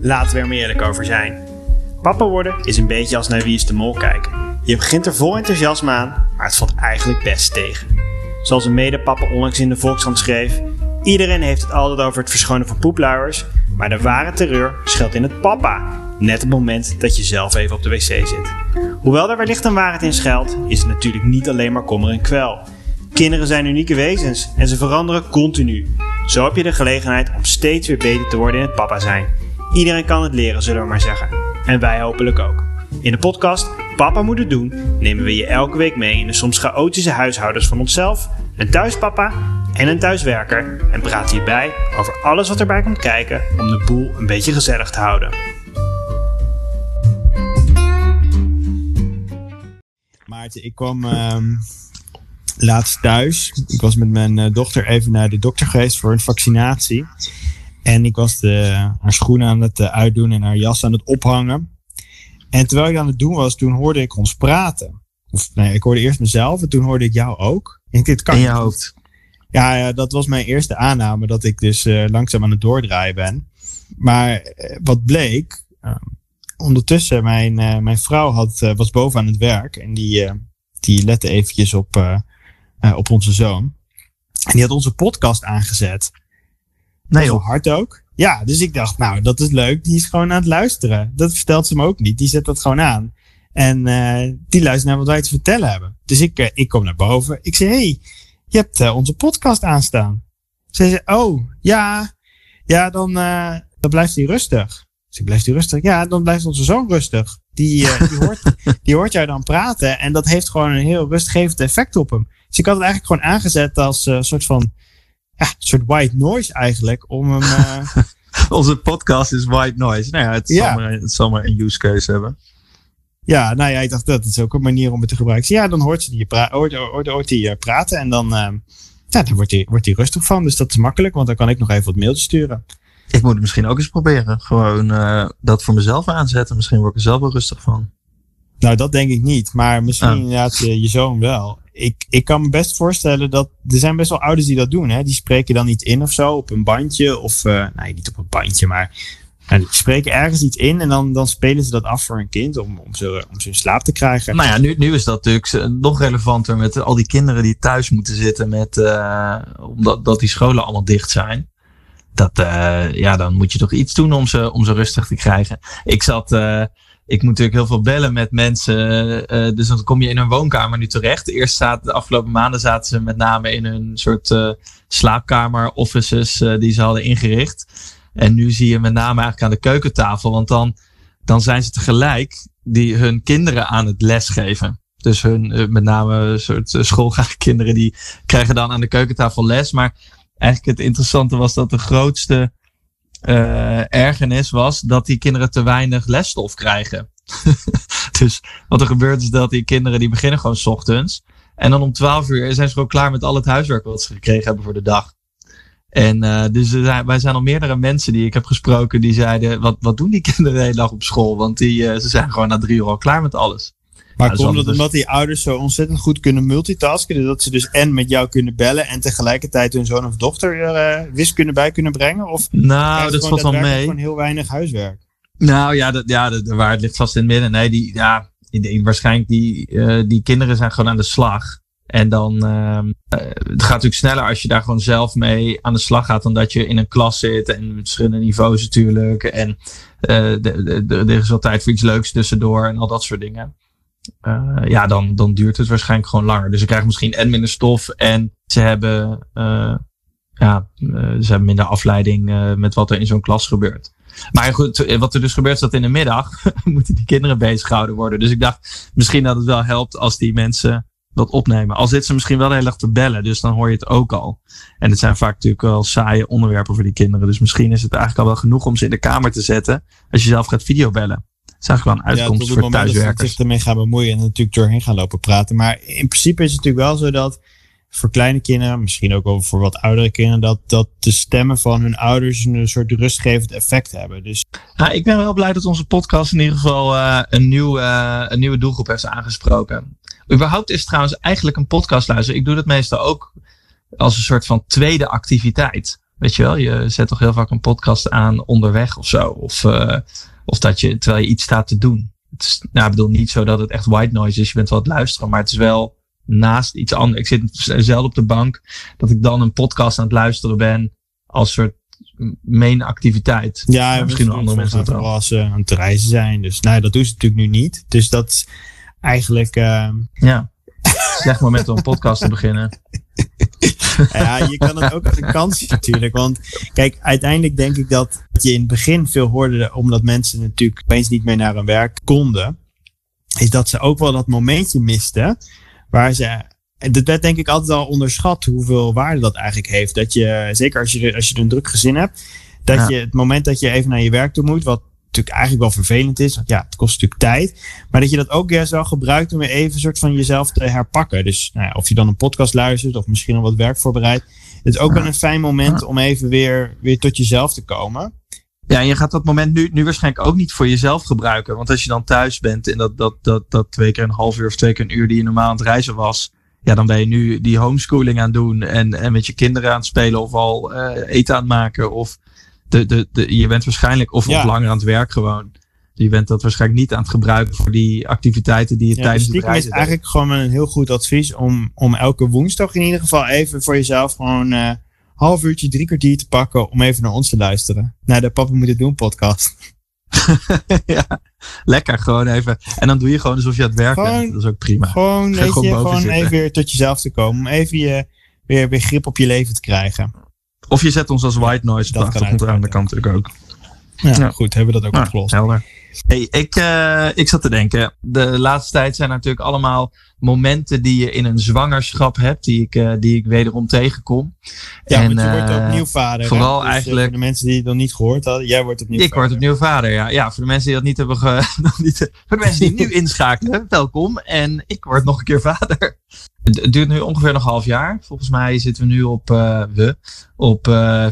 Laten we er maar eerlijk over zijn. Papa worden is een beetje als naar Wie is de Mol kijken. Je begint er vol enthousiasme aan, maar het valt eigenlijk best tegen. Zoals een medepapa onlangs in de Volkskrant schreef... Iedereen heeft het altijd over het verschonen van poepluiers... maar de ware terreur schuilt in het papa... net op het moment dat je zelf even op de wc zit. Hoewel daar wellicht een waarheid in schuilt... is het natuurlijk niet alleen maar kommer en kwel... Kinderen zijn unieke wezens en ze veranderen continu. Zo heb je de gelegenheid om steeds weer beter te worden in het papa zijn. Iedereen kan het leren, zullen we maar zeggen. En wij hopelijk ook. In de podcast Papa moet het doen nemen we je elke week mee in de soms chaotische huishoudens van onszelf, een thuispapa en een thuiswerker en praten hierbij over alles wat erbij komt kijken om de boel een beetje gezellig te houden. Maarten, ik kwam ehm, laatst thuis. Ik was met mijn eh, dochter even naar de dokter geweest voor een vaccinatie. En ik was de, haar schoenen aan het eh, uitdoen en haar jas aan het ophangen. En terwijl ik aan het doen was, toen hoorde ik ons praten. Of nee, ik hoorde eerst mezelf en toen hoorde ik jou ook. Denk, dit kan In je hoofd. Ja, dat was mijn eerste aanname dat ik dus eh, langzaam aan het doordraaien ben. Maar eh, wat bleek, eh, ondertussen, mijn, mijn vrouw had, was boven aan het werk en die, die lette eventjes op, op onze zoon. En die had onze podcast aangezet. Nee joh. hard ook. Ja, dus ik dacht, nou, dat is leuk. Die is gewoon aan het luisteren. Dat vertelt ze me ook niet. Die zet dat gewoon aan. En eh, die luistert naar wat wij te vertellen hebben. Dus ik, eh, ik kom naar boven. Ik zeg, hey, je hebt eh, onze podcast aanstaan. Ze zei, oh, ja, ja, dan, eh, dan blijft hij rustig. Dus ik blijft hij rustig? Ja, dan blijft onze zoon rustig. Die, eh, die, hoort, die hoort jou dan praten. En dat heeft gewoon een heel rustgevend effect op hem. Dus ik had het eigenlijk gewoon aangezet als een soort van, ja, een soort white noise eigenlijk. Om hem, eh, Onze podcast is white noise. Nou ja, het, Ja. Zal, maar, het zal maar een use case hebben. Ja, nou ja, ik dacht dat is ook een manier om het te gebruiken. Ja, dan hoort ze die, pra hoort, hoort, hoort die eh, praten en dan, ehm, ja, dan wordt hij wordt die rustig van. Dus dat is makkelijk, want dan kan ik nog even wat mailtjes sturen. Ik moet het misschien ook eens proberen. Gewoon eh, dat voor mezelf aanzetten. Misschien word ik er zelf wel rustig van. Nou, dat denk ik niet, maar misschien Ah. inderdaad je, je zoon wel. Ik, ik kan me best voorstellen dat er zijn best wel ouders die dat doen. Hè? Die spreken dan iets in of zo op een bandje. Of, eh nee, niet op een bandje, maar nou, die spreken ergens iets in en dan, dan spelen ze dat af voor een kind om, om, ze, om ze in slaap te krijgen. Nou ja, nu, nu is dat natuurlijk eh, nog relevanter met al die kinderen die thuis moeten zitten met, eh, omdat dat die scholen allemaal dicht zijn. Dat, ja, dan moet je toch iets doen om ze, om ze rustig te krijgen. Ik zat, ik moet natuurlijk heel veel bellen met mensen. eh, dus dan kom je in hun woonkamer nu terecht. Eerst zaten, de afgelopen maanden zaten ze met name in hun soort eh, slaapkamer offices eh, die ze hadden ingericht. En nu zie je met name eigenlijk aan de keukentafel. Want dan, dan zijn ze tegelijk die hun kinderen aan het lesgeven. Dus hun, eh, met name soort eh, schoolgaande kinderen, die krijgen dan aan de keukentafel les. Maar eigenlijk het interessante was dat de grootste eh ergernis was dat die kinderen te weinig lesstof krijgen. dus wat er gebeurt is dat die kinderen die beginnen gewoon 's ochtends. En dan om 12 uur zijn ze gewoon klaar met al het huiswerk wat ze gekregen hebben voor de dag. En eh, dus zijn, wij zijn al meerdere mensen die ik heb gesproken die zeiden: wat, wat doen die kinderen de hele dag op school? Want die, eh, ze zijn gewoon na drie uur al klaar met alles. Maar dat komt dat omdat die ouders zo ontzettend goed kunnen multitasken? dus Dat ze dus en met jou kunnen bellen en tegelijkertijd hun zoon of dochter er uh, wiskunde bij kunnen brengen? Of Nou, dat valt wel mee. gewoon heel weinig huiswerk? Nou ja, dat, ja de, de waarheid ligt vast in het midden. Nee, die, ja, waarschijnlijk die, eh, die kinderen zijn gewoon aan de slag. En dan, eh, het gaat natuurlijk sneller als je daar gewoon zelf mee aan de slag gaat. Dan dat je in een klas zit en met verschillende niveaus natuurlijk. En eh, er is wel tijd voor iets leuks tussendoor en al dat soort dingen. Eh, ja, dan, dan duurt het waarschijnlijk gewoon langer. Dus ze krijgen misschien en minder stof en ze hebben, eh, ja, eh, ze hebben minder afleiding met wat er in zo'n klas gebeurt. Maar goed, wat er dus gebeurt is dat in de middag moeten die kinderen bezig gehouden worden. Dus ik dacht misschien dat het wel helpt als die mensen dat opnemen. Al zitten ze misschien wel de hele dag te bellen, dus dan hoor je het ook al. En het zijn vaak natuurlijk wel saaie onderwerpen voor die kinderen. Dus misschien is het eigenlijk al wel genoeg om ze in de kamer te zetten als je zelf gaat videobellen. Is eigenlijk wel een uitkomst het voor moment dat ze thuiswerkers. zich ermee gaan bemoeien en natuurlijk doorheen gaan lopen praten. Maar in principe is het natuurlijk wel zo dat voor kleine kinderen, misschien ook wel voor wat oudere kinderen, dat, dat de stemmen van hun ouders een soort rustgevend effect hebben. Dus Ja, ik ben wel blij dat onze podcast in ieder geval eh, een, nieuw, eh, een nieuwe doelgroep heeft aangesproken. Überhaupt is het trouwens eigenlijk een podcast luisteren. Ik doe dat meestal ook als een soort van tweede activiteit. Weet je wel, je zet toch heel vaak een podcast aan onderweg of zo. Of, uh, of dat je, terwijl je iets staat te doen. Het is, nou, ik bedoel niet zo dat het echt white noise is. Je bent wel aan het luisteren, maar het is wel naast iets anders. Ik zit zelf op de bank dat ik dan een podcast aan het luisteren ben als soort main activiteit. Ja, misschien andere mensen dat wel. Als ze aan het reizen zijn. Dus nou, dat doen ze natuurlijk nu niet. Dus dat is eigenlijk... Uh... Ja, slecht moment om een podcast te beginnen. ja, je kan het ook als een kans natuurlijk. Want kijk, uiteindelijk denk ik dat je in het begin veel hoorde, omdat mensen natuurlijk opeens niet meer naar hun werk konden, is dat ze ook wel dat momentje misten waar ze en dat werd denk ik altijd al onderschat hoeveel waarde dat eigenlijk heeft. Dat je, zeker als je, als je een druk gezin hebt, dat je het moment dat je even naar je werk toe moet, wat natuurlijk eigenlijk wel vervelend is, want ja, het kost natuurlijk tijd, maar dat je dat ook juist wel gebruikt om weer even een soort van jezelf te herpakken. Dus nou ja, of je dan een podcast luistert of misschien al wat werk voorbereidt. Het is ook wel een fijn moment om even weer, weer tot jezelf te komen. Ja, en je gaat dat moment nu, nu waarschijnlijk ook niet voor jezelf gebruiken. Want als je dan thuis bent en dat, dat, dat, dat twee keer een half uur of twee keer een uur die je normaal aan het reizen was, ja, dan ben je nu die homeschooling aan het doen en, en met je kinderen aan het spelen of al uh, eten aan het maken. Of de, de, de, je bent waarschijnlijk, of, ja. of langer aan het werk gewoon. Je bent dat waarschijnlijk niet aan het gebruiken voor die activiteiten die je ja, tijdens het reizen is eigenlijk gewoon een heel goed advies om, om elke woensdag in ieder geval even voor jezelf gewoon uh, half uurtje, drie kwartier te pakken om even naar ons te luisteren. Naar de Papa Moet Het Doen podcast. ja, lekker gewoon even. En dan doe je gewoon alsof je aan het werk bent. Dat is ook prima. Gewoon, weet gewoon, je, gewoon even weer tot jezelf te komen. Om even je, weer, weer grip op je leven te krijgen. Of je zet ons als white noise. Dat, dat komt er aan de kant natuurlijk ook. Ja, goed. Hebben we dat ook ja, opgelost. Helder. Hey, ik, uh, ik zat te denken. De laatste tijd zijn er natuurlijk allemaal momenten die je in een zwangerschap hebt, die ik, uh, die ik wederom tegenkom. Ja, en, want je wordt opnieuw vader. Vooral dus, eigenlijk. voor de mensen die het nog niet gehoord hadden, jij wordt opnieuw ik vader. Ik word opnieuw vader, ja. Ja, voor de mensen die dat niet hebben ge, nog niet, Voor de mensen die nu inschakelen, welkom. En ik word nog een keer vader. Het duurt nu ongeveer nog een half jaar. Volgens mij zitten we nu op, uh, we, op uh,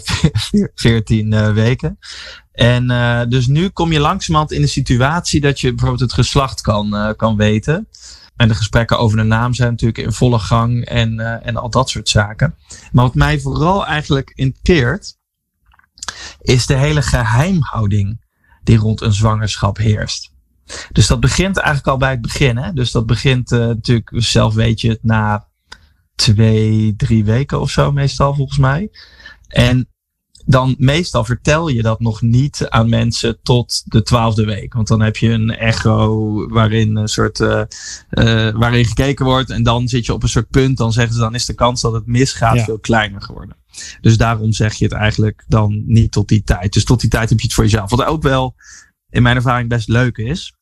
14 uh, weken. En dus nu kom je langzamerhand in de situatie dat je bijvoorbeeld het geslacht kan, kan weten. En de gesprekken over de naam zijn natuurlijk in volle gang en, en al dat soort zaken. Maar wat mij vooral eigenlijk inteert, is de hele geheimhouding die rond een zwangerschap heerst. Dus dat begint eigenlijk al bij het begin. Hè? Dus dat begint natuurlijk, zelf weet je het, na twee, drie weken of zo meestal volgens mij. En dan meestal vertel je dat nog niet aan mensen tot de twaalfde week. Want dan heb je een echo waarin een soort uh, uh, waarin gekeken wordt. En dan zit je op een soort punt. Dan zeggen ze dan is de kans dat het misgaat ja. veel kleiner geworden. Dus daarom zeg je het eigenlijk dan niet tot die tijd. Dus tot die tijd heb je het voor jezelf. Wat ook wel in mijn ervaring best leuk is.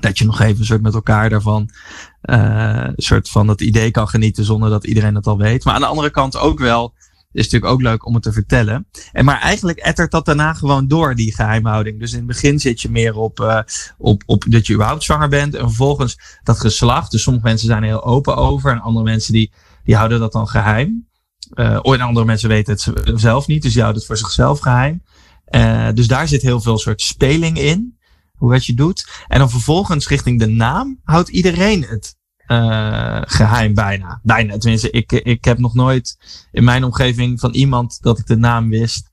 Dat je nog even een soort met elkaar daarvan uh, soort van dat idee kan genieten zonder dat iedereen het al weet. Maar aan de andere kant ook wel is natuurlijk ook leuk om het te vertellen. En maar eigenlijk ettert dat daarna gewoon door, die geheimhouding. Dus in het begin zit je meer op, uh, op, op dat je überhaupt zwanger bent. En vervolgens dat geslacht. Dus sommige mensen zijn er heel open over. En andere mensen die, die houden dat dan geheim. Uh, en andere mensen weten het zelf niet. Dus die houden het voor zichzelf geheim. Uh, dus daar zit heel veel soort speling in. Hoe wat je doet. En dan vervolgens richting de naam houdt iedereen het uh, geheim bijna. Bijna. Tenminste, ik, ik heb nog nooit in mijn omgeving van iemand dat ik de naam wist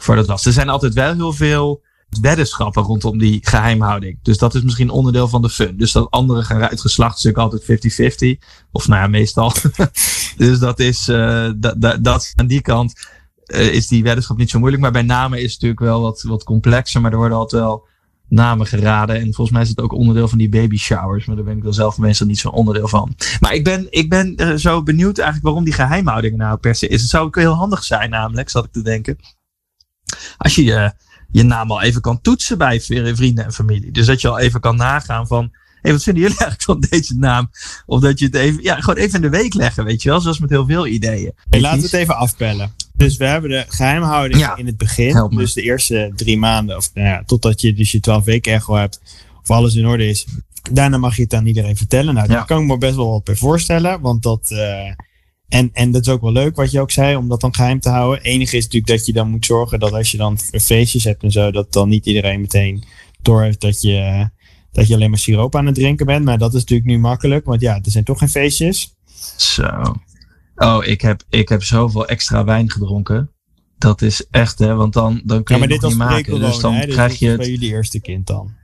voor dat was. Er zijn altijd wel heel veel weddenschappen rondom die geheimhouding. Dus dat is misschien onderdeel van de fun. Dus dat anderen gaan uit altijd 50-50. Of nou ja, meestal. dus dat is, uh, dat, dat, dat aan die kant is die weddenschap niet zo moeilijk. Maar bij namen is het natuurlijk wel wat, wat complexer. Maar er worden altijd wel namen geraden. En volgens mij is het ook onderdeel van die baby showers. Maar daar ben ik dan zelf meestal niet zo'n onderdeel van. Maar ik ben, ik ben uh, zo benieuwd eigenlijk waarom die geheimhouding nou per se is. Het zou ook heel handig zijn namelijk, zat ik te denken. Als je je, je naam al even kan toetsen bij vrienden en familie. Dus dat je al even kan nagaan van... Hey, wat vinden jullie eigenlijk van deze naam? Of dat je het even, ja, gewoon even in de week leggen, weet je wel. Zoals met heel veel ideeën. Hey, laten we het even afpellen. Dus we hebben de geheimhouding ja, in het begin. Dus de eerste drie maanden, of nou ja, totdat je dus je 12 weken echo hebt, of alles in orde is. Daarna mag je het aan iedereen vertellen. Nou, daar ja. kan ik me best wel wat bij voorstellen. Want dat. Uh, en, en dat is ook wel leuk wat je ook zei, om dat dan geheim te houden. Enige is natuurlijk dat je dan moet zorgen dat als je dan feestjes hebt en zo, dat dan niet iedereen meteen door heeft dat je, dat je alleen maar siroop aan het drinken bent. Maar dat is natuurlijk nu makkelijk, want ja, er zijn toch geen feestjes. Zo. Oh, ik heb, ik heb zoveel extra wijn gedronken. dat is echt, hè, want dan, dan kun Ja, je maar het dit niet maken. Dus dan hè? Krijg dit je het. bij jullie eerste kind dan.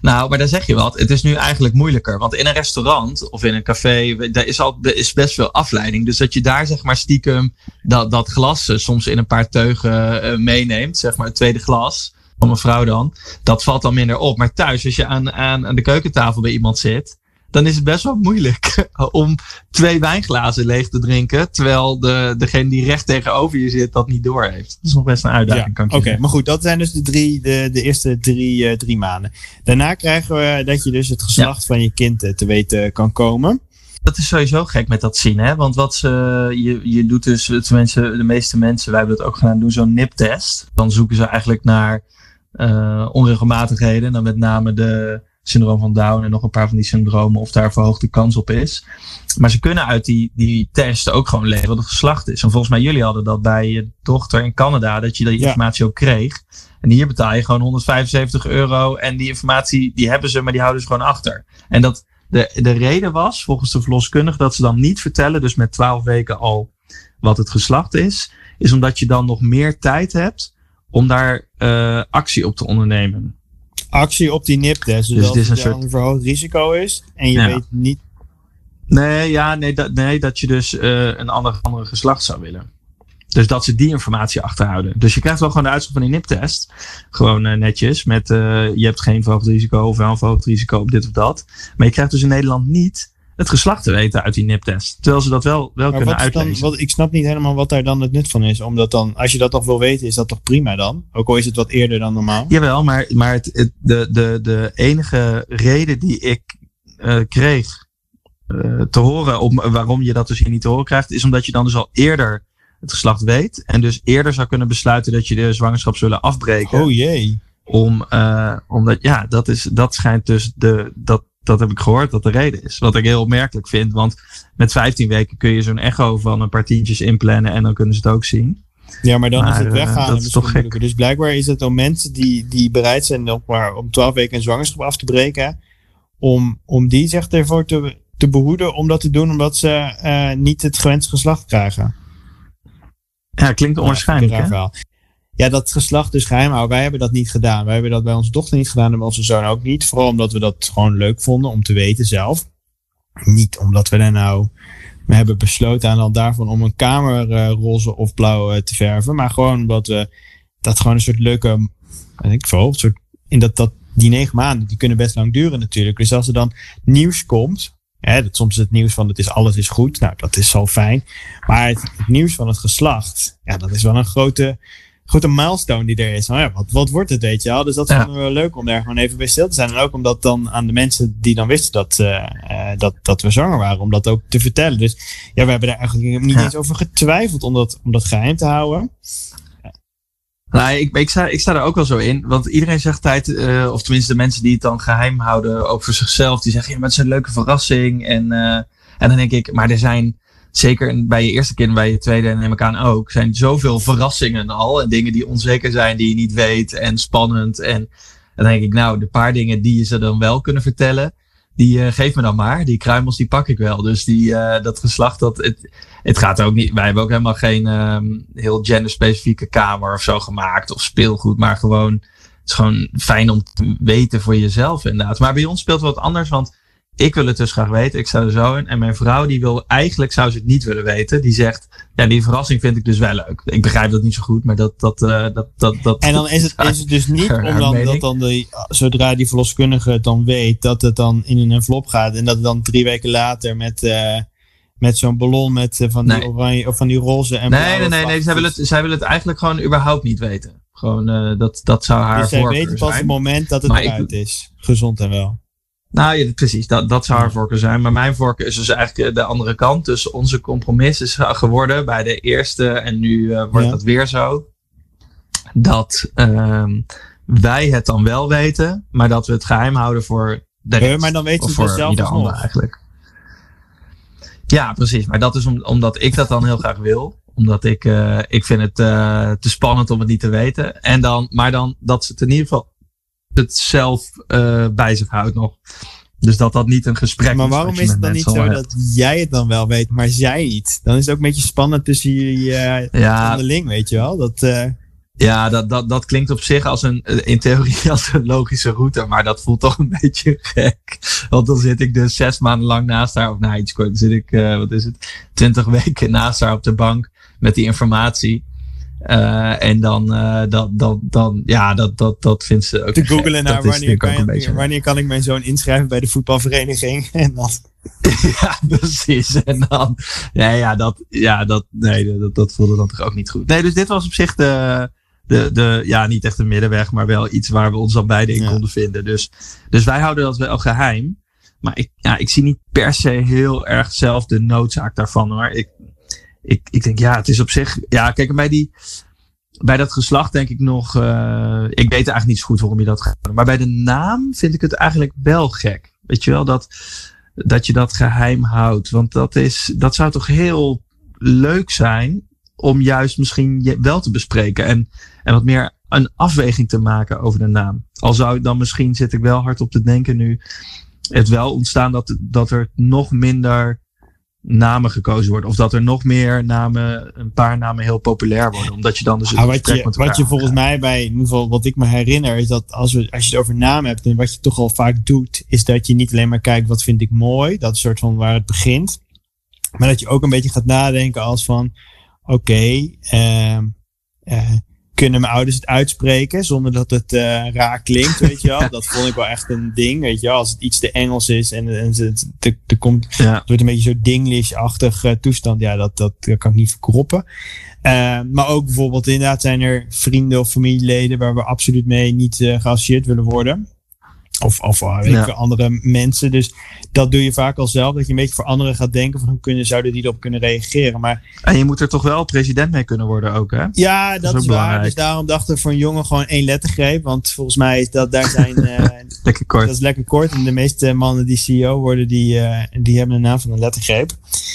Nou, maar daar zeg je wat. Het is nu eigenlijk moeilijker. Want in een restaurant of in een café, daar is, al, er is best veel afleiding. Dus dat je daar zeg maar stiekem dat, dat glas eh, soms in een paar teugen eh, meeneemt. Zeg maar het tweede glas van een vrouw dan. Dat valt dan minder op. Maar thuis, als je aan, aan, aan de keukentafel bij iemand zit, dan is het best wel moeilijk om twee wijnglazen leeg te drinken. Terwijl de, degene die recht tegenover je zit dat niet doorheeft. Dat is nog best een uitdaging, kan ik Oké, maar goed, dat zijn dus de, drie, de, de eerste drie, eh, drie maanden. Daarna krijgen we dat je dus het geslacht van je kind eh, te weten kan komen. Dat is sowieso gek met dat zien, hè? Want wat ze, je, je doet dus, tenminste, de meeste mensen, wij hebben dat ook gedaan, doen zo'n NIP-test. Dan zoeken ze eigenlijk naar eh, onregelmatigheden. Dan met name de syndroom van Down en nog een paar van die syndromen, of daar verhoogde kans op is. Maar ze kunnen uit die, die test ook gewoon lezen wat het geslacht is. En volgens mij, jullie hadden dat bij je dochter in Canada, dat je die Ja. informatie ook kreeg. En hier betaal je gewoon 175 euro. En die informatie, die hebben ze, maar die houden ze gewoon achter. En dat de, de reden was, volgens de verloskundige, dat ze dan niet vertellen, dus met 12 weken al, wat het geslacht is, is omdat je dan nog meer tijd hebt om daar eh, actie op te ondernemen. Actie op die NIP-test. Dus, Dus is het een wel soort- een verhoogd risico is en je Ja. weet niet... Nee, ja, nee, dat, nee, dat je dus eh, een ander, andere geslacht zou willen. Dus dat ze die informatie achterhouden. Dus je krijgt wel gewoon de uitslag van die NIP-test. Gewoon eh, netjes. Met eh, je hebt geen verhoogd risico of wel een verhoogd risico op dit of dat. Maar je krijgt dus in Nederland niet het geslacht te weten uit die NIP-test. Terwijl ze dat wel, wel Maar kunnen wat is dan, uitlezen. wat, ik snap niet helemaal wat daar dan het nut van is. Omdat dan, als je dat nog wil weten, is dat toch prima dan? Ook al is het wat eerder dan normaal. Jawel, maar, maar het, het- de, de, de enige reden die ik eh, kreeg eh, te horen om, waarom je dat dus hier niet te horen krijgt, is omdat je dan dus al eerder het geslacht weet. En dus eerder zou kunnen besluiten dat je de zwangerschap zullen afbreken. Oh jee. Om, eh, omdat, ja, dat, is, dat schijnt dus de, dat, dat heb ik gehoord dat de reden is. Wat ik heel opmerkelijk vind, want met 15 weken kun je zo'n echo van een paar tientjes inplannen en dan kunnen ze het ook zien. Ja, maar dan is het eh, weghalen dat is misschien toch gek. Dus blijkbaar is het om mensen die, die bereid zijn nog maar om 12 weken een zwangerschap af te breken, om, om die zich ervoor te, te behoeden om dat te doen omdat ze eh, niet het gewenste geslacht krijgen. Ja, klinkt onwaarschijnlijk. Ja, hè? Ja, dat geslacht dus geheim houden. Wij hebben dat niet gedaan. Wij hebben dat bij onze dochter niet gedaan en bij onze zoon ook niet. Vooral omdat we dat gewoon leuk vonden om te weten zelf. Niet omdat we daar nou... We hebben besloten aan al daarvan om een kamer roze of blauw te verven. Maar gewoon omdat we dat gewoon een soort leuke... Weet ik veel, soort, in dat, dat, die negen maanden, die kunnen best lang duren natuurlijk. Dus als er dan nieuws komt... Hè, dat soms is het nieuws van het is alles is goed. Nou, dat is al fijn. Maar het, het nieuws van het geslacht, ja, dat is wel een grote, grote milestone die er is. Nou ja, wat, wat wordt het, weet je wel? Dus dat Ja. vonden we leuk om daar gewoon even bij stil te zijn. En ook omdat dan aan de mensen die dan wisten dat, eh, eh, dat, dat we zwanger waren, om dat ook te vertellen. Dus ja, we hebben daar eigenlijk niet Ja. eens over getwijfeld om dat, om dat geheim te houden. Nou, ik, ik, sta, ik sta er ook wel zo in. Want iedereen zegt tijd, eh, of tenminste de mensen die het dan geheim houden, ook voor zichzelf, die zeggen, ja, maar het is een leuke verrassing. En, en dan denk ik, maar er zijn, zeker bij je eerste kind, bij je tweede neem ik aan ook, zijn zoveel verrassingen al. En dingen die onzeker zijn, die je niet weet en spannend. En, en dan denk ik, nou, de paar dingen die je ze dan wel kunnen vertellen, die eh, geef me dan maar. Die kruimels, die pak ik wel. Dus die, eh, dat geslacht, dat, het, het gaat ook niet. Wij hebben ook helemaal geen ehm, heel genderspecifieke kamer of zo gemaakt. Of speelgoed. Maar gewoon. Het is gewoon fijn om te weten voor jezelf, inderdaad. Maar bij ons speelt wat anders. Want ik wil het dus graag weten. Ik sta er zo in. En mijn vrouw, die wil eigenlijk zou ze het niet willen weten. Die zegt. Ja, die verrassing vind ik dus wel leuk. Ik begrijp dat niet zo goed. Maar dat. dat, eh, dat, dat, dat En dan is het, is het dus niet Haar om dan, mening. dat dan de, zodra die verloskundige het dan weet, dat het dan in een envelop gaat. En dat het dan drie weken later met, eh, met zo'n ballon met eh, van, die oranje, of van die roze en Nee, nee, nee, nee. Zij wil, het, zij wil het eigenlijk gewoon überhaupt niet weten. Gewoon, dat, dat zou haar Dus zij weet pas het moment dat het Maar ik- eruit is. Gezond en wel. Nou ja, precies. Dat, dat zou haar voorkeur zijn. Maar mijn voorkeur is dus eigenlijk eh, de andere kant. Dus onze compromis is geworden bij de eerste. En nu eh, wordt Ja. dat weer zo. Dat ehm, wij het dan wel weten. Maar dat we het geheim houden voor de Ja, maar dan weten voor het zelf ieder alsnog. ander eigenlijk. Ja, precies. Maar dat is om, omdat ik dat dan heel graag wil. Omdat ik, eh, ik vind het eh, te spannend om het niet te weten. En dan, maar dan dat ze het in ieder geval het zelf eh, bij zich houdt nog. Dus dat dat niet een gesprek Maar is. waarom wat je is het dan niet zo dat jij het dan wel weet, maar zij niet? Dan is het ook een beetje spannend tussen jullie hebt. Ja, onderling, weet je wel? Dat, eh, Ja, dat, dat, dat klinkt op zich als een, in theorie als een logische route, maar dat voelt toch een beetje gek. Want dan zit ik dus zes maanden lang naast haar, of nou iets kort, dan zit ik, wat is het, twintig weken naast haar op de bank met die informatie. Eh, en dan, eh, dat, dat, dan, ja, dat, dat, dat vindt ze ook te gek. googlen naar wanneer kan, beetje- wanneer kan ik mijn zoon inschrijven bij de voetbalvereniging. En dan, Ja, precies. En dan, ja, ja, dat, ja, dat, nee, dat, dat voelde dan toch ook niet goed. Nee, dus dit was op zich de, de, de, ja, niet echt een middenweg, maar wel iets waar we ons dan beide in Ja. konden vinden. Dus, dus wij houden dat wel geheim. Maar ik, ja, ik zie niet per se heel erg zelf de noodzaak daarvan hoor. Ik, ik, ik denk, ja, het is op zich, ja, kijk, bij die, bij dat geslacht denk ik nog, eh, ik weet eigenlijk niet zo goed waarom je dat gaat doen. Maar bij de naam vind ik het eigenlijk wel gek. Weet je wel, dat, dat je dat geheim houdt. Want dat, is, dat zou toch heel leuk zijn om juist misschien wel te bespreken. En, en wat meer een afweging te maken over de naam. Al zou ik dan misschien, zit ik wel hard op te denken nu, het wel ontstaan dat, dat er nog minder namen gekozen worden. Of dat er nog meer namen, een paar namen heel populair worden. Omdat je dan dus het Ah, wat, je, wat je volgens mij bij, in ieder geval wat ik me herinner, is dat als, we, als je het over namen hebt en wat je toch al vaak doet, is dat je niet alleen maar kijkt wat vind ik mooi, dat is soort van waar het begint, maar dat je ook een beetje gaat nadenken als van, oké, ehm, eh, kunnen mijn ouders het uitspreken zonder dat het eh, raar klinkt, weet je wel? Dat vond ik wel echt een ding, weet je wel? Als het iets te Engels is en, en het, het, er komt Ja. het wordt een beetje zo'n Dinglish-achtig eh, toestand. Ja, dat, dat, dat kan ik niet verkroppen. Eh, maar ook bijvoorbeeld inderdaad zijn er vrienden of familieleden waar we absoluut mee niet geassocieerd willen worden. Of, of eh, weet Ja. ik veel, andere mensen. Dus dat doe je vaak al zelf. Dat je een beetje voor anderen gaat denken van hoe kunnen, zouden die erop kunnen reageren. Maar En je moet er toch wel president mee kunnen worden ook, hè? ja, dat, is, waar. belangrijk. Dus daarom dachten we voor een jongen gewoon één lettergreep. Want volgens mij is dat daar zijn... eh, Lekker kort. dat is lekker kort. En de meeste mannen die CEO worden, die, eh, die hebben een naam van een lettergreep.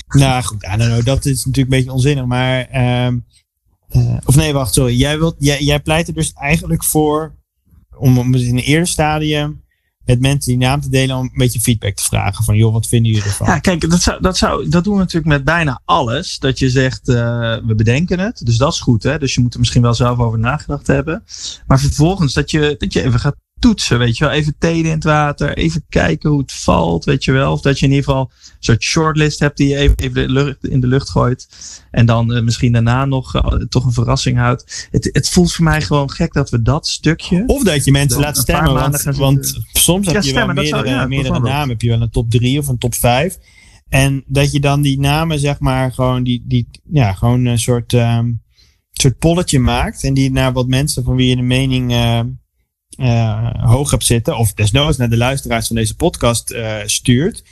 Nou goed, I don't know, dat is natuurlijk een beetje onzinnig. Maar, ehm, eh, of nee, wacht, sorry. Jij, wilt, jij, jij pleit er dus eigenlijk voor om, om in een eerder stadium met mensen die naam te delen om een beetje feedback te vragen. Van joh, wat vinden jullie ervan? Ja, kijk, dat, zou, dat, zou, dat doen we natuurlijk met bijna alles. Dat je zegt, eh, we bedenken het. Dus dat is goed, hè. Dus je moet er misschien wel zelf over nagedacht hebben. Maar vervolgens dat je, dat je even gaat toetsen, weet je wel. Even teden in het water. Even kijken hoe het valt, weet je wel. Of dat je in ieder geval een soort shortlist hebt die je even, even de lucht, in de lucht gooit. En dan eh, misschien daarna nog eh, toch een verrassing houdt. Het, het voelt voor mij gewoon gek dat we dat stukje... Of dat je mensen laat stemmen. Want, soms heb Ja, je wel stemmen, meerdere, zou- ja, meerdere bijvoorbeeld. namen. Heb je wel een top 3 of een top 5. En dat je dan die namen, zeg maar, gewoon die, die ja, gewoon een soort, ehm, soort polletje maakt. En die naar wat mensen van wie je de mening eh, eh, hoog hebt zitten. Of desnoods naar de luisteraars van deze podcast eh, stuurt.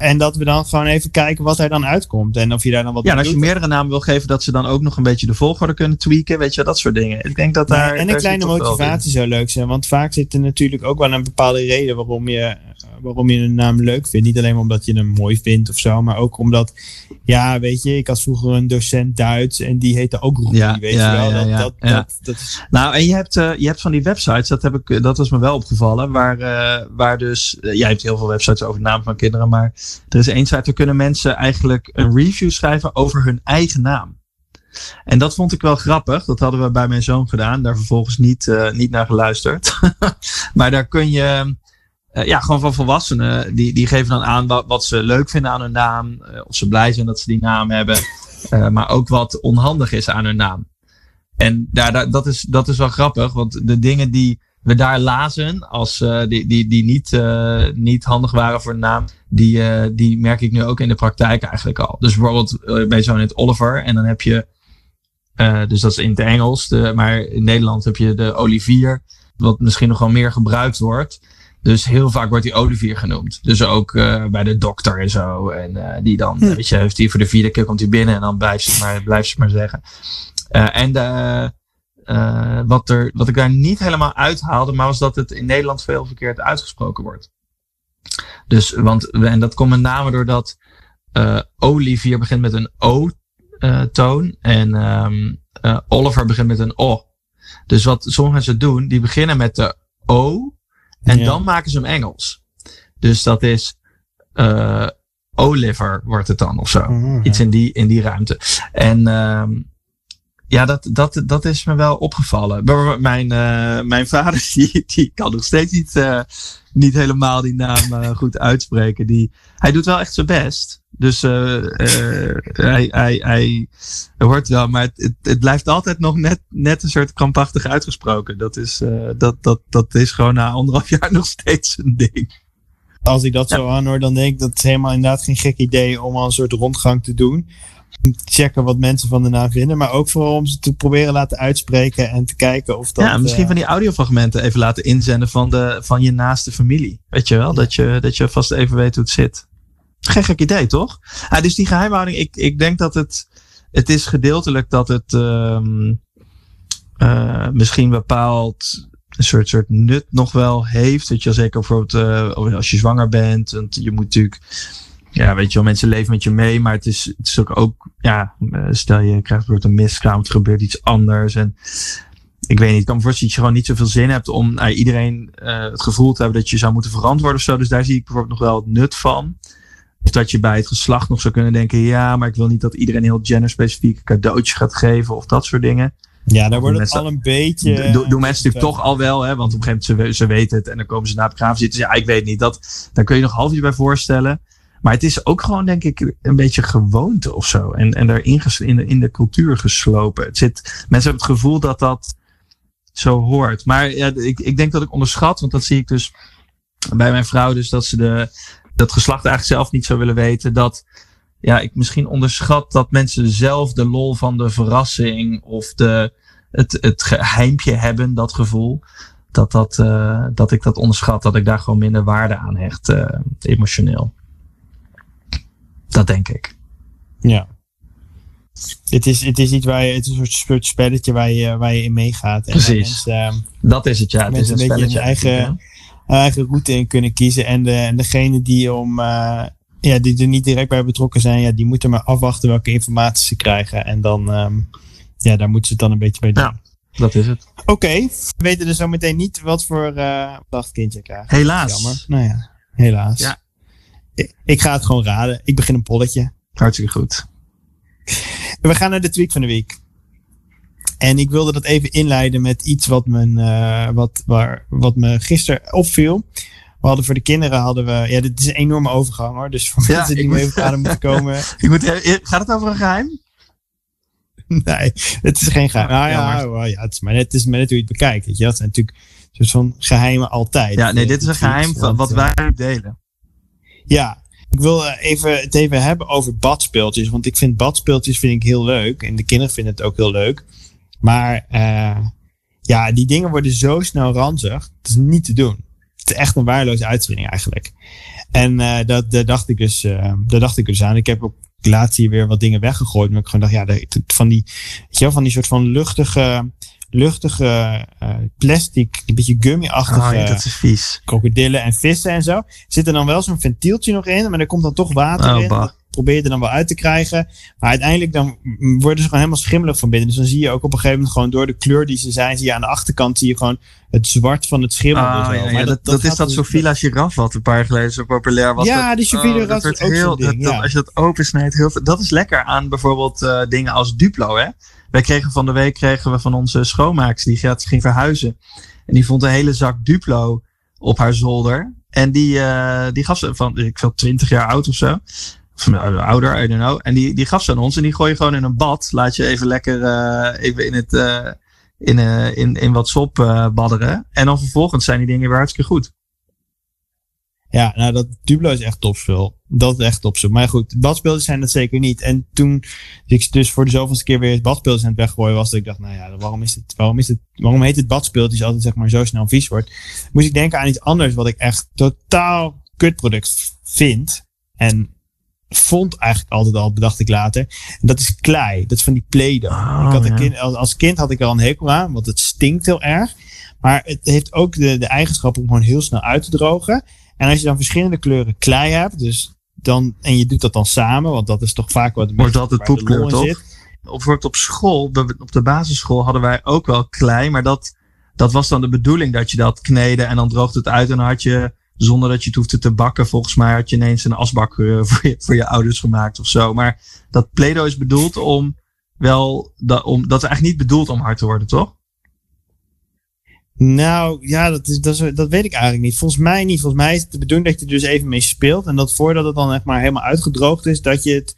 En dat we dan gewoon even kijken wat er dan uitkomt. En of je daar dan wat Ja, en als je meerdere namen wil geven, dat ze dan ook nog een beetje de volgorde kunnen tweaken. Weet je, dat soort dingen. Ik denk dat daar. en daar een kleine motivatie zou leuk zijn. Want vaak zit er natuurlijk ook wel een bepaalde reden waarom je, waarom je een naam leuk vindt. Niet alleen omdat je hem mooi vindt of zo. Maar ook omdat, ja, weet je, ik had vroeger een docent Duits. En die heette ook Roelie, Ja, weet ja, je wel. ja, dat, ja, dat, ja. Dat, dat is, Nou, en je hebt, eh, je hebt van die websites, dat, heb ik, dat was me wel opgevallen, waar, eh, waar dus, eh, jij hebt heel veel websites over de naam van kinderen, maar er is één site, daar kunnen mensen eigenlijk een review schrijven over hun eigen naam. En dat vond ik wel grappig, dat hadden we bij mijn zoon gedaan, daar vervolgens niet, eh, niet naar geluisterd. maar daar kun je, eh, ja, gewoon van volwassenen, die, die geven dan aan wat, wat ze leuk vinden aan hun naam, eh, of ze blij zijn dat ze die naam hebben, maar ook wat onhandig is aan hun naam. En daar, dat, is, dat is wel grappig, want de dingen die we daar lazen, als, eh, die, die, die niet, eh, niet handig waren voor de naam, die, eh, die merk ik nu ook in de praktijk eigenlijk al. Dus bijvoorbeeld bij zo'n heet Oliver, en dan heb je, dus dat is in het Engels, de, maar in Nederland heb je de Olivier, wat misschien nog wel meer gebruikt wordt. Dus heel vaak wordt die Olivier genoemd. Dus ook bij de dokter en zo. En die dan, weet je, heeft die voor de vierde keer komt hij binnen en dan blijft ze het maar, blijft ze het maar zeggen. En de, eh, wat, er, wat ik daar niet helemaal uithaalde, maar was dat het in Nederland veel verkeerd uitgesproken wordt. Dus, want, en dat komt met name doordat eh Olivier begint met een O-toon en ehm, eh, Oliver begint met een O. Dus wat sommige mensen doen, die beginnen met de O en Ja. dan maken ze hem Engels. Dus dat is uh, Oliver wordt het dan of zo. Oh, Iets in die, in die ruimte. En ehm ja, dat, dat, dat is me wel opgevallen. Mijn, uh, mijn vader, die, die kan nog steeds niet, uh, niet helemaal die naam uh, goed uitspreken. Die, hij doet wel echt zijn best. Dus hij, hij, hij hoort wel, maar het, het, blijft altijd nog net, net een soort krampachtig uitgesproken. Dat is, dat, dat, dat is gewoon na anderhalf jaar nog steeds een ding. Als ik dat zo aanhoor, dan denk ik dat het helemaal inderdaad geen gek idee om al een soort rondgang te doen checken wat mensen van de naam vinden. Maar ook vooral om ze te proberen laten uitspreken en te kijken of dat... Ja, misschien uh, van die audiofragmenten even laten inzenden van, de, van je naaste familie. Weet je wel? Ja. Dat, je, dat je vast even weet hoe het zit. Geen gek idee, toch? Ah, dus die geheimhouding, ik, ik denk dat het... Het is gedeeltelijk dat het um, uh, misschien bepaald een soort, soort nut nog wel heeft. Dat je zeker bijvoorbeeld uh, als je zwanger bent. Want je moet natuurlijk ja, weet je wel, mensen leven met je mee, maar het is, het is ook, ook ja, stel je krijgt bijvoorbeeld een miskraam, het gebeurt iets anders. En ik weet niet, ik kan me voorstellen dat je gewoon niet zoveel zin hebt om iedereen uh, het gevoel te hebben dat je zou moeten verantwoorden of zo. Dus daar zie ik bijvoorbeeld nog wel het nut van. Of dat je bij het geslacht nog zou kunnen denken, ja, maar ik wil niet dat iedereen heel genderspecifiek een cadeautje gaat geven of dat soort dingen. Ja, daar wordt het al een beetje. Doen do, do mensen natuurlijk toch al wel, hè? Want op een gegeven moment ze, ze weten het en dan komen ze naar het begraven zitten. Ja, ik weet niet. Dat, daar kun je nog half je bij voorstellen. Maar het is ook gewoon, denk ik, een beetje gewoonte of zo. En, en daarin in de, in de cultuur geslopen. Het zit, mensen hebben het gevoel dat dat zo hoort. Maar ja, ik, ik denk dat ik onderschat, want dat zie ik dus bij mijn vrouw, dus dat ze de, dat geslacht eigenlijk zelf niet zou willen weten. Dat ja, ik misschien onderschat dat mensen zelf de lol van de verrassing of de, het, het geheimpje hebben, dat gevoel. Dat, dat, uh, dat ik dat onderschat, dat ik daar gewoon minder waarde aan hecht, uh, emotioneel. Dat denk ik. Ja. Het is, het is iets waar je, het is een soort spelletje waar je, waar je in meegaat. En Precies. Mensen, dat is het, ja. Het is een, een beetje een eigen, eigen route in kunnen kiezen. En, de, en degene die, om, uh, ja, die er niet direct bij betrokken zijn, ja, die moeten maar afwachten welke informatie ze krijgen. En dan, um, ja, daar moeten ze het dan een beetje bij doen. Ja, dat is het. Oké, okay. we weten dus zo meteen niet wat voor uh, dagkindje je krijgt. Helaas. Jammer. Nou ja, helaas. Ja. Ik ga het gewoon raden. Ik begin een polletje. Hartstikke goed. We gaan naar de tweak van de week. En ik wilde dat even inleiden met iets wat, mijn, uh, wat, waar, wat me gisteren opviel. We hadden voor de kinderen hadden we. Ja, dit is een enorme overgang hoor. Dus voor Ja, mensen die mee op adem moeten komen. Ik moet, gaat het over een geheim? nee, het is geen geheim. Nou ja, jammer. wel, ja, het is maar net, het is maar net hoe je het bekijkt. Weet je. Dat zijn natuurlijk een soort van geheimen altijd. Ja, nee, eh, dit is een geheim van wat eh, wij delen. Ja, ik wil eh, even, het even hebben over badspeeltjes. Want ik vind badspeeltjes vind ik heel leuk. En de kinderen vinden het ook heel leuk. Maar uh, ja, die dingen worden zo snel ranzig. Het is niet te doen. Het is echt een waardeloze uitvinding eigenlijk. En uh, dat, dat, dacht ik dus, uh, daar dacht ik dus aan. Ik heb ook laatst hier weer wat dingen weggegooid. Maar ik gewoon dacht, ja, van die, weet je wel, van die soort van luchtige, luchtige uh, plastic, een beetje gummy-achtige Oh, ja, dat is vies. krokodillen en vissen en zo. Zit er dan wel zo'n ventieltje nog in, maar er komt dan toch water Oh, in. bah. Dat probeer je er dan wel uit te krijgen. Maar uiteindelijk dan worden ze gewoon helemaal schimmelig van binnen. Dus dan zie je ook op een gegeven moment gewoon door de kleur die ze zijn, zie je aan de achterkant zie je gewoon het zwart van het schimmel. Ah, dus ja, Maar ja, dat, dat, is gaat dat dus- Sofila giraf wat een paar jaar geleden zo populair was. Ja, Dat- die Sofia oh, giraf dat is wordt ook heel, zo'n ding, dat- dat- ja. Als je dat opensnijdt, heel veel. Dat is lekker aan bijvoorbeeld eh, dingen als Duplo. Hè? Wij kregen van de week kregen we van onze schoonmaakster die gaat, ging verhuizen. En die vond een hele zak Duplo op haar zolder. En die, eh, die gaf ze van, ik veel, 20 jaar oud of zo. Nou, ouder, I don't know. En die, die gaf ze aan ons. En die gooi je gewoon in een bad. Laat je even lekker eh, even in, het, eh, in, eh, in, in wat sop eh, badderen. En dan vervolgens zijn die dingen weer hartstikke goed. Ja, nou dat Duplo is echt topspul. Dat is echt topspul. Maar goed, badspelers zijn dat zeker niet. En toen ik dus voor de zoveelste keer weer het badspeltjes aan het weggooien was, dat ik dacht, nou ja, waarom is het, waarom is het, waarom heet het altijd zeg maar zo snel vies wordt? Moest ik denken aan iets anders wat ik echt totaal kutproduct vind. En vond eigenlijk altijd al, bedacht ik later. En dat is klei. Dat is van die Play-Doh. Oh, ik had een ja. kind, als, als kind had ik er al een hekel aan, want het stinkt heel erg. Maar het heeft ook de, de eigenschap om gewoon heel snel uit te drogen. En als je dan verschillende kleuren klei hebt, dus dan, en je doet dat dan samen, want dat is toch vaak wat Wordt altijd poepkleur, toch? zit. Op, bijvoorbeeld op school, op de basisschool, hadden wij ook wel klei. Maar dat, dat was dan de bedoeling dat je dat kneedde en dan droogde het uit. En dan had je zonder dat je het hoefde te bakken. Volgens mij had je ineens een asbak eh, voor, je, voor je ouders gemaakt of zo. Maar dat Play-Doh is bedoeld om wel, dat, om, dat is eigenlijk niet bedoeld om hard te worden, toch? Nou, ja, dat, is, dat, is, dat weet ik eigenlijk niet. Volgens mij niet. Volgens mij is het de bedoeling dat je er dus even mee speelt. En dat voordat het dan echt maar helemaal uitgedroogd is, dat je het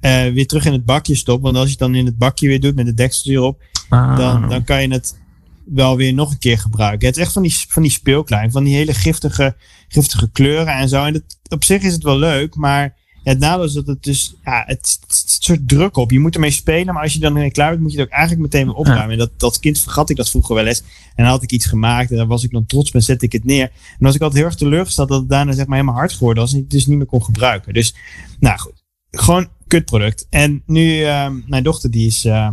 uh, weer terug in het bakje stopt. Want als je het dan in het bakje weer doet met de deksel erop, ah. dan, dan kan je het wel weer nog een keer gebruiken. Het is echt van die, van die speelklein, van die hele giftige, giftige kleuren en zo. En dat, op zich is het wel leuk, maar het nadeel is dat het dus, ja, het, soort druk op. Je moet ermee spelen, maar als je dan ermee klaar bent, moet je het ook eigenlijk meteen weer opruimen. En dat, dat kind vergat ik dat vroeger wel eens. En dan had ik iets gemaakt en dan was ik dan trots ben, zette ik het neer. En was ik altijd heel erg teleurgesteld dat het daarna zeg maar helemaal hard geworden was en ik het dus niet meer kon gebruiken. Dus, nou goed. Gewoon kutproduct. En nu, uh, mijn dochter die is, uh,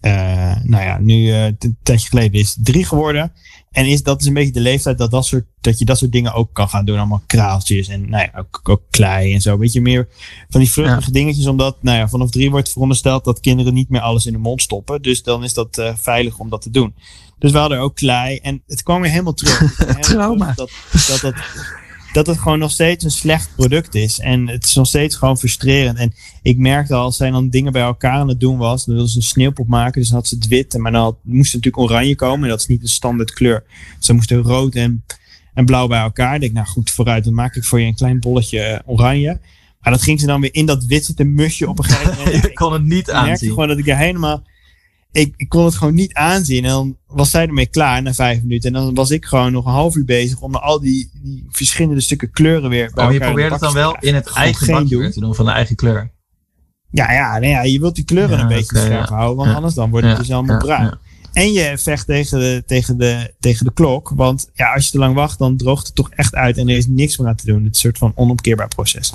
uh, nou ja, nu uh, een tijdje geleden is drie geworden. En is, dat is een beetje de leeftijd dat, dat, soort, dat je dat soort dingen ook kan gaan doen. Allemaal kraaltjes en nou ja, ook, ook klei en zo. Een beetje meer van die vluchtige dingetjes. Omdat nou ja, vanaf drie wordt verondersteld dat kinderen niet meer alles in de mond stoppen. Dus dan is dat uh, veilig om dat te doen. Dus we hadden ook klei. En het kwam weer helemaal terug. Trauma. Dat, dat, dat, dat het gewoon nog steeds een slecht product is. En het is nog steeds gewoon frustrerend. En ik merkte al, als zij dan dingen bij elkaar aan het doen was, dan wilde ze een sneeuwpop maken. Dus dan had ze het wit. Maar dan had, moest het natuurlijk oranje komen. En dat is niet een standaard kleur. Ze moesten rood en, en blauw bij elkaar. Ik denk, nou goed, vooruit. Dan maak ik voor je een klein bolletje eh, oranje. Maar dat ging ze dan weer in dat wit zitten musje op een gegeven moment. je kon het niet aanzien. Ik merkte gewoon dat ik er helemaal ik, ik, kon het gewoon niet aanzien. En dan was zij ermee klaar na vijf minuten. En dan was ik gewoon nog een half uur bezig om al die, die verschillende stukken kleuren weer bij oh, je probeert het dan wel in het eigen bakje te doen van de eigen kleur? Ja, ja, nee, ja je wilt die kleuren een beetje scherp houden. Want anders dan wordt het dus allemaal bruin. En je vecht tegen de, tegen, de, tegen de klok. Want ja, als je te lang wacht, dan droogt het toch echt uit. En er is niks meer aan te doen. Het is een soort van onomkeerbaar proces.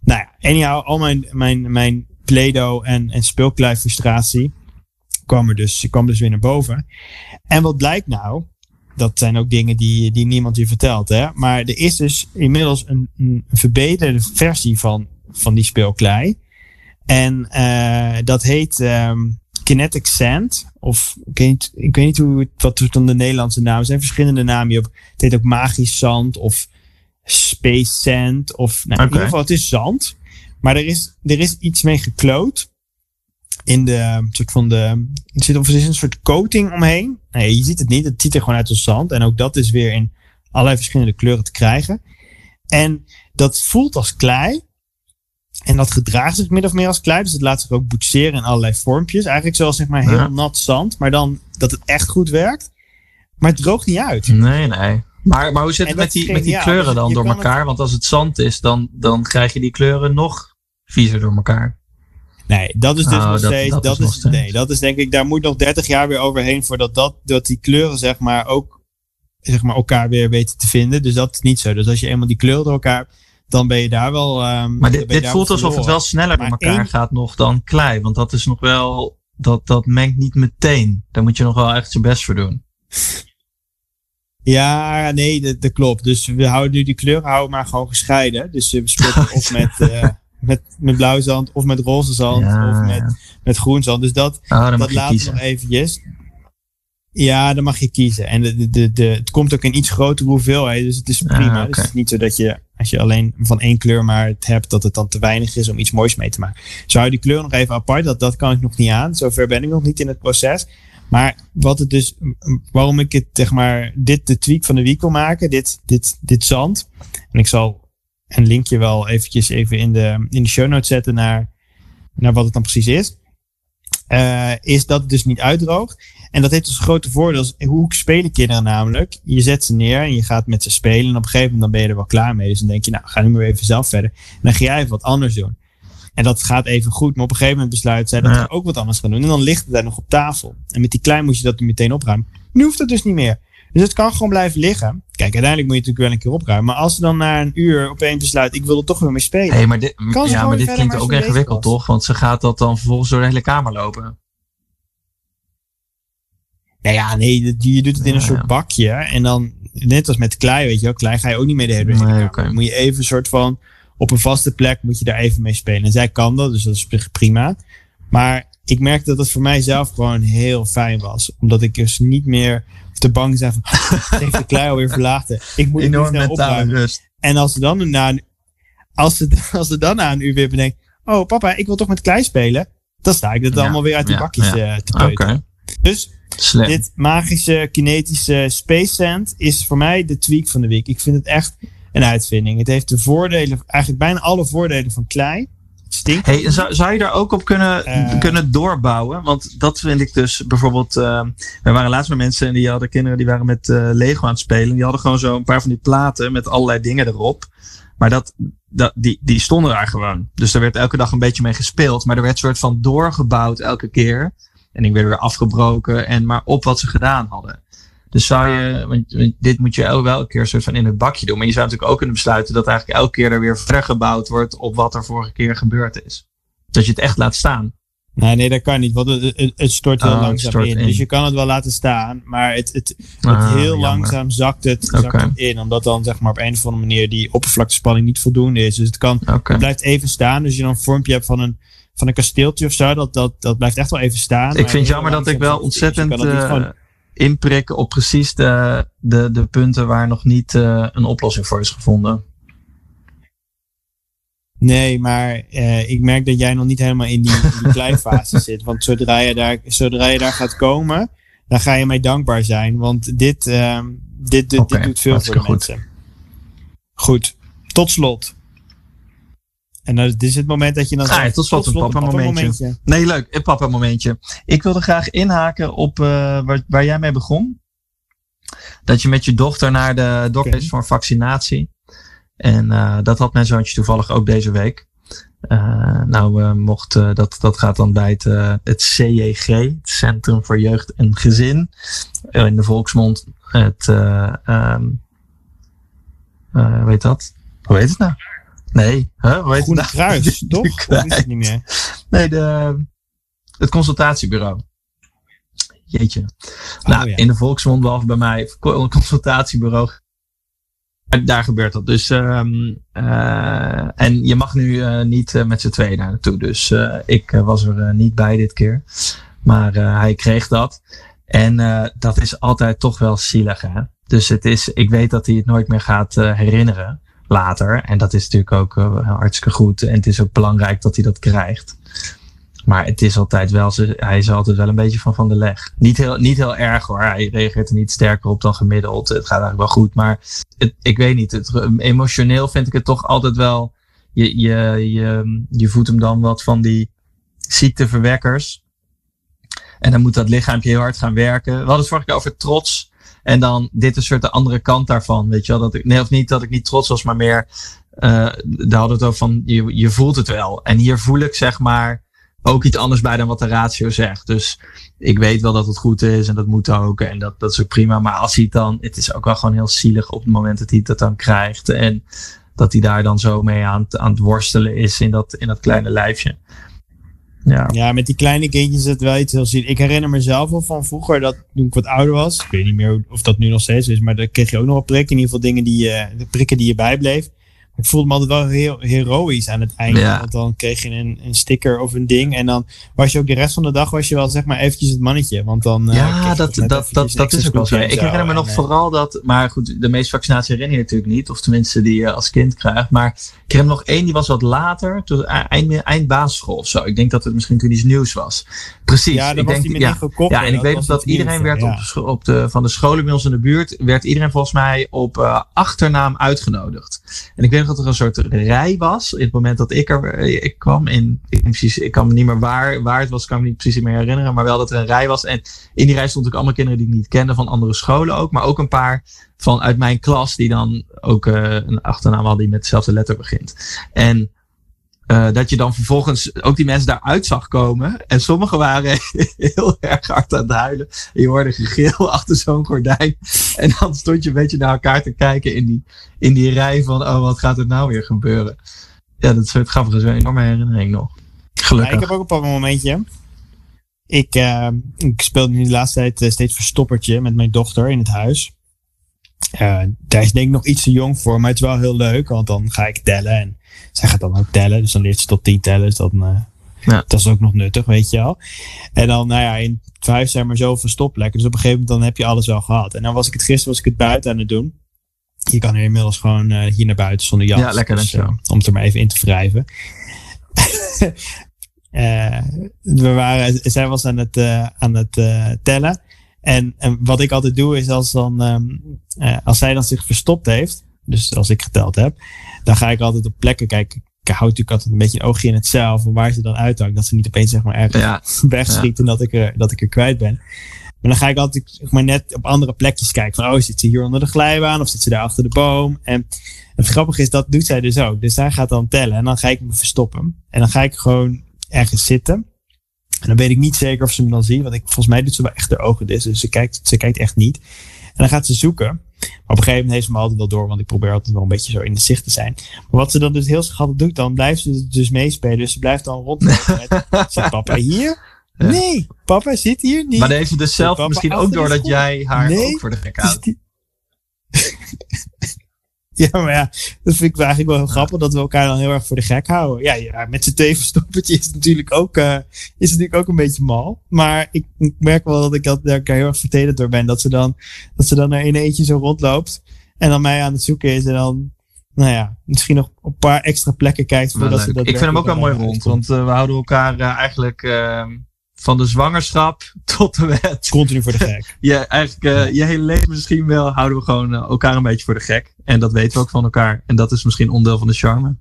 Nou ja, anyhow, al mijn, mijn, mijn Play-Doh en, en speelklei frustratie kwam er dus, kwam dus weer naar boven. En wat blijkt nou? Dat zijn ook dingen die, die niemand je vertelt. Hè? Maar er is dus inmiddels een, een verbeterde versie van, van die speelklei. En uh, dat heet um, Kinetic Sand. Of ik weet niet, ik weet niet hoe, wat dan de Nederlandse namen Er zijn. Verschillende namen op. Het heet ook magisch zand of space sand. Of nou, in ieder geval, het is zand. Maar er is, er is iets mee gekloot in de soort van de. Er zit, of er is een soort coating omheen. Nee, je ziet het niet. Het ziet er gewoon uit als zand. En ook dat is weer in allerlei verschillende kleuren te krijgen. En dat voelt als klei. En dat gedraagt zich min of meer als klei. Dus het laat zich ook boetseren in allerlei vormpjes. Eigenlijk zoals zeg maar heel nat zand. Maar dan dat het echt goed werkt. Maar het droogt niet uit. Nee, nee. Maar, maar hoe zit het met die, met die kleuren dan door elkaar? Want als het zand is, dan, dan krijg je die kleuren nog viezer door elkaar. Nee, dat is dus oh, nog steeds. Dat, dat, is, nee, dat is denk ik, daar moet nog 30 jaar weer overheen voordat dat, dat die kleuren, zeg maar, ook zeg maar, elkaar weer weten te vinden. Dus dat is niet zo. Dus als je eenmaal die kleuren door elkaar dan ben je daar wel. Um, maar dit, dit voelt alsof het wel sneller door elkaar gaat nog dan klei. Want dat is nog wel. Dat, dat mengt niet meteen. Daar moet je nog wel echt zijn best voor doen. Ja, nee, dat, dat klopt. Dus we houden nu die kleuren houden maar gewoon gescheiden. Dus we spelen of met. Uh, met, met blauw zand of met roze zand of met, met groen zand. Dus dat, oh, dat laat nog eventjes. Ja, dan mag je kiezen. En de, de, de, het komt ook in iets grotere hoeveelheid, dus het is prima. Ah, dus het is niet zo dat je, als je alleen van één kleur maar het hebt, dat het dan te weinig is om iets moois mee te maken. Zou je die kleur nog even apart, dat, dat kan ik nog niet aan. Zover ben ik nog niet in het proces. Maar wat het dus, waarom ik het, zeg maar, dit de tweak van de week wil maken, dit, dit, dit zand. En ik zal een linkje wel eventjes even in de, in de show notes zetten naar, naar wat het dan precies is. Uh, is dat het dus niet uitdroogt. En dat heeft dus grote voordeel. Hoe spelen kinderen namelijk? Je zet ze neer en je gaat met ze spelen. En op een gegeven moment dan ben je er wel klaar mee. Dus dan denk je, nou, ga nu maar even zelf verder. En dan ga jij even wat anders doen. En dat gaat even goed. Maar op een gegeven moment besluit zij dat ja. ook wat anders gaan doen. En dan ligt het daar nog op tafel. En met die klein moet je dat meteen opruimen. Nu hoeft het dus niet meer. Dus het kan gewoon blijven liggen. Kijk, uiteindelijk moet je natuurlijk wel een keer opruimen. Maar als ze dan na een uur opeens besluit, ik wil er toch weer mee spelen. Hey, maar dit, ja, maar dit klinkt ook ingewikkeld, toch? Want ze gaat dat dan vervolgens door de hele kamer lopen. Nou ja, nee, je doet het in een soort bakje. En dan, net als met klei, weet je wel, klei ga je ook niet mee de hele, nee, kamer. Moet je even een soort van, op een vaste plek moet je daar even mee spelen. En zij kan dat, dus dat is prima. Maar ik merkte dat het voor mij zelf gewoon heel fijn was. Omdat ik dus niet meer te bang zijn van, heeft de klei alweer verlaten. Ik moet Enorm snel mentale opruimen. rust. En als ze dan na een, als ze, als ze dan na een uur weer bedenken, oh papa, ik wil toch met klei spelen. Dan sta ik dat Ja, allemaal weer uit die ja, bakjes ja. eh, te Oké, peuteren. Dus slim. dit magische kinetische Space Sand is voor mij de tweak van de week. Ik vind het echt een uitvinding. Het heeft de voordelen, eigenlijk bijna alle voordelen van klei. Stinkt. Hey, zou, zou je daar ook op kunnen, Eh. kunnen doorbouwen? Want dat vind ik dus bijvoorbeeld. eh we waren laatst met mensen en die hadden kinderen die waren met eh, Lego aan het spelen. Die hadden gewoon zo een paar van die platen met allerlei dingen erop. Maar dat, dat, die, die stonden daar gewoon. Dus daar werd elke dag een beetje mee gespeeld. Maar er werd soort van doorgebouwd elke keer. En ik werd weer afgebroken. En maar op wat ze gedaan hadden. Dus zou je, want, dit moet je el- wel elke keer een soort van in het bakje doen. Maar je zou natuurlijk ook kunnen besluiten dat eigenlijk elke keer er weer verder gebouwd wordt op wat er vorige keer gebeurd is. Dat je het echt laat staan. Nee, nee, dat kan niet, want het, het, stort heel Oh, langzaam stort in. in. Dus je kan het wel laten staan, maar het, het, het Ah, heel jammer. langzaam zakt het, zakt Oké. het in. Omdat dan zeg maar op een of andere manier die oppervlaktespanning niet voldoende is. Dus het, kan, het blijft even staan. Dus je dan een vormpje hebt van een, van een kasteeltje of zo, dat, dat, dat blijft echt wel even staan. Ik vind het jammer dat ik wel. Dus inprikken op precies de, de, de punten waar nog niet eh, een oplossing voor is gevonden. Nee, maar eh, ik merk dat jij nog niet helemaal in die, in die kleifase zit. Want zodra je, daar, zodra je daar gaat komen, dan ga je mij dankbaar zijn. Want dit, ehm, dit, dit, doet veel voor de hartstikke goed. mensen. Goed, tot slot. En dan, dit is het moment dat je dan Ah, zegt, tot slot een papa-momentje. Nee, leuk. Een papa momentje. Ik wilde graag inhaken op eh, waar, waar jij mee begon. Dat je met je dochter naar de dokter is voor een vaccinatie. En eh, dat had mijn zoontje toevallig ook deze week. Eh, nou, mocht, dat, dat gaat dan bij het, het CJG, het Centrum voor Jeugd en Gezin. In de volksmond het, eh, hoe heet dat? Hoe heet het nou? Nee, huh? hoe heet het Groene nou? Toch? Of is het niet meer? Nee, de, het consultatiebureau. Jeetje. nou, Oh, ja. in de volksmond, behalve bij mij, co- consultatiebureau. Daar gebeurt dat. Dus, ehm, eh, en je mag nu eh, niet eh, met z'n tweeën daar naartoe. Dus ik was er niet bij dit keer. Maar hij kreeg dat. En dat is altijd toch wel zielig. Hè? Dus het is, ik weet dat hij het nooit meer gaat herinneren later. En dat is natuurlijk ook eh, hartstikke goed. En het is ook belangrijk dat hij dat krijgt. Maar het is altijd wel, hij is altijd wel een beetje van van de leg. Niet heel, niet heel erg hoor. Hij reageert er niet sterker op dan gemiddeld. Het gaat eigenlijk wel goed. Maar ik weet niet. Het, emotioneel vind ik het toch altijd wel. Je, je, je, je voedt hem dan wat van die ziekteverwekkers. En dan moet dat lichaampje heel hard gaan werken. We hadden vorige keer over trots. En dan dit een soort de andere kant daarvan. Weet je wel? Dat ik, nee, of niet dat ik niet trots was, maar meer. eh daar hadden we het over van. Je, je voelt het wel. En hier voel ik zeg maar ook iets anders bij dan wat de ratio zegt. Dus ik weet wel dat het goed is en dat moet ook. En dat, dat is ook prima. Maar als hij het dan. Het is ook wel gewoon heel zielig op het moment dat hij dat dan krijgt. En dat hij daar dan zo mee aan, aan het worstelen is in dat, in dat kleine lijfje. Ja. Ja, met die kleine kindjes is het wel iets heel zielig. Ik herinner mezelf wel van vroeger dat toen ik wat ouder was. Ik weet niet meer of dat nu nog steeds is, maar dan kreeg je ook nog wel prikken. In ieder geval dingen die, eh, de prikken die je bijbleef. Ik voelde me altijd wel heel heroïs aan het einde. Ja. Want dan kreeg je een, een sticker of een ding. En dan was je ook de rest van de dag was je wel zeg maar eventjes het mannetje. Want dan, eh, Ja, dat, dat, dat, dat is ook wel zo. Ik herinner me nog eh, vooral dat, maar goed, de meeste vaccinaties herinner je natuurlijk niet, of tenminste die je als kind krijgt. Maar ik herinner nog één, die was wat later, toen, eh, eind, eind basisschool of zo. Ik denk dat het misschien toen iets nieuws was. Precies. Ja, ik was denk, die ja, gekocht. ja, en ik weet dat nieuws, iedereen werd ja. op, de scho- op de, van de scholen bij ons in de buurt, werd iedereen volgens mij op eh, achternaam uitgenodigd. En ik weet dat er een soort rij was, in het moment dat ik er eh, ik kwam. In, ik, precies, ik kan me niet meer waar, waar het was, kan ik me niet precies meer herinneren, maar wel dat er een rij was. En in die rij stond ook allemaal kinderen die ik niet kende van andere scholen ook, maar ook een paar van uit mijn klas die dan ook eh, een achternaam hadden die met dezelfde letter begint. En eh, dat je dan vervolgens ook die mensen daaruit zag komen. En sommigen waren heel erg hard aan het huilen. En je hoorde gegil achter zo'n gordijn. En dan stond je een beetje naar elkaar te kijken in die, in die rij van, oh, wat gaat er nou weer gebeuren? Ja, dat het grappige. Is een enorme herinnering nog. Ja, Gelukkig. ik heb ook een momentje. Ik, eh, ik speelde nu de laatste tijd eh, steeds verstoppertje met mijn dochter in het huis. Eh, daar is denk ik nog iets te jong voor, maar het is wel heel leuk, want dan ga ik tellen en zij gaat dan ook tellen. Dus dan leert ze tot 10 tellen. Dus dan, eh, Ja. Dat is ook nog nuttig, weet je wel. En dan, nou ja, in het huis zijn maar zoveel stopplekken. Dus op een gegeven moment dan heb je alles wel gehad. En dan was ik het gisteren was ik het buiten aan het doen. Je kan er inmiddels gewoon eh, hier naar buiten zonder jas. Ja, lekker, dus, dankjewel. eh, om het er maar even in te wrijven. We waren, zij was aan het, aan het tellen. En, en wat ik altijd doe is als, dan, ehm, eh, als zij dan zich verstopt heeft, dus als ik geteld heb, dan ga ik altijd op plekken kijken. Ik hou natuurlijk altijd een beetje een oogje in het zeil van waar ze dan uithangt. Dat ze niet opeens zeg maar ergens Ja, wegschiet en dat ik, er, dat ik er kwijt ben. Maar dan ga ik altijd zeg maar, net op andere plekjes kijken. Van, oh, zit ze hier onder de glijbaan of zit ze daar achter de boom? En het grappige is, dat doet zij dus ook. Dus zij gaat dan tellen en dan ga ik me verstoppen. En dan ga ik gewoon ergens zitten. En dan weet ik niet zeker of ze me dan ziet. Want ik, volgens mij doet ze wel echt haar ogen dicht. Dus ze kijkt, ze kijkt echt niet. En dan gaat ze zoeken. Maar op een gegeven moment heeft ze me altijd wel door. Want ik probeer altijd wel een beetje zo in de zicht te zijn. Maar wat ze dan dus heel schattig doet. Dan blijft ze dus meespelen. Dus ze blijft dan rondlopen met... Zit papa hier? Nee, papa zit hier niet. maar dan heeft ze dus zelf misschien ook door dat jij haar Nee. ook voor de gek houdt. Ja, maar ja, dat vind ik eigenlijk wel heel grappig dat we elkaar dan heel erg voor de gek houden. Ja, ja met z'n twee verstoppertje is het natuurlijk ook, eh, is het natuurlijk ook een beetje mal. Maar ik, ik merk wel dat ik, dat, er heel erg vertederd door ben. Dat ze dan, dat ze dan er in eentje zo rondloopt en dan mij aan het zoeken is en dan, nou ja, misschien nog een paar extra plekken kijkt voordat ze dat ik vind hem ook wel mooi rond, want eh, we houden elkaar eh, eigenlijk eh, van de zwangerschap tot de wet. Continu voor de gek. Ja, eigenlijk eh, je hele leven misschien wel houden we gewoon eh, elkaar een beetje voor de gek. En dat weten we ook van elkaar. En dat is misschien onderdeel van de charme.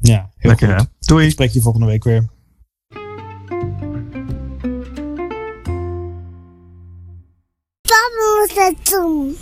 Ja, heel Lekker goed. hè? Doei! Ik spreek je volgende week weer. Doen.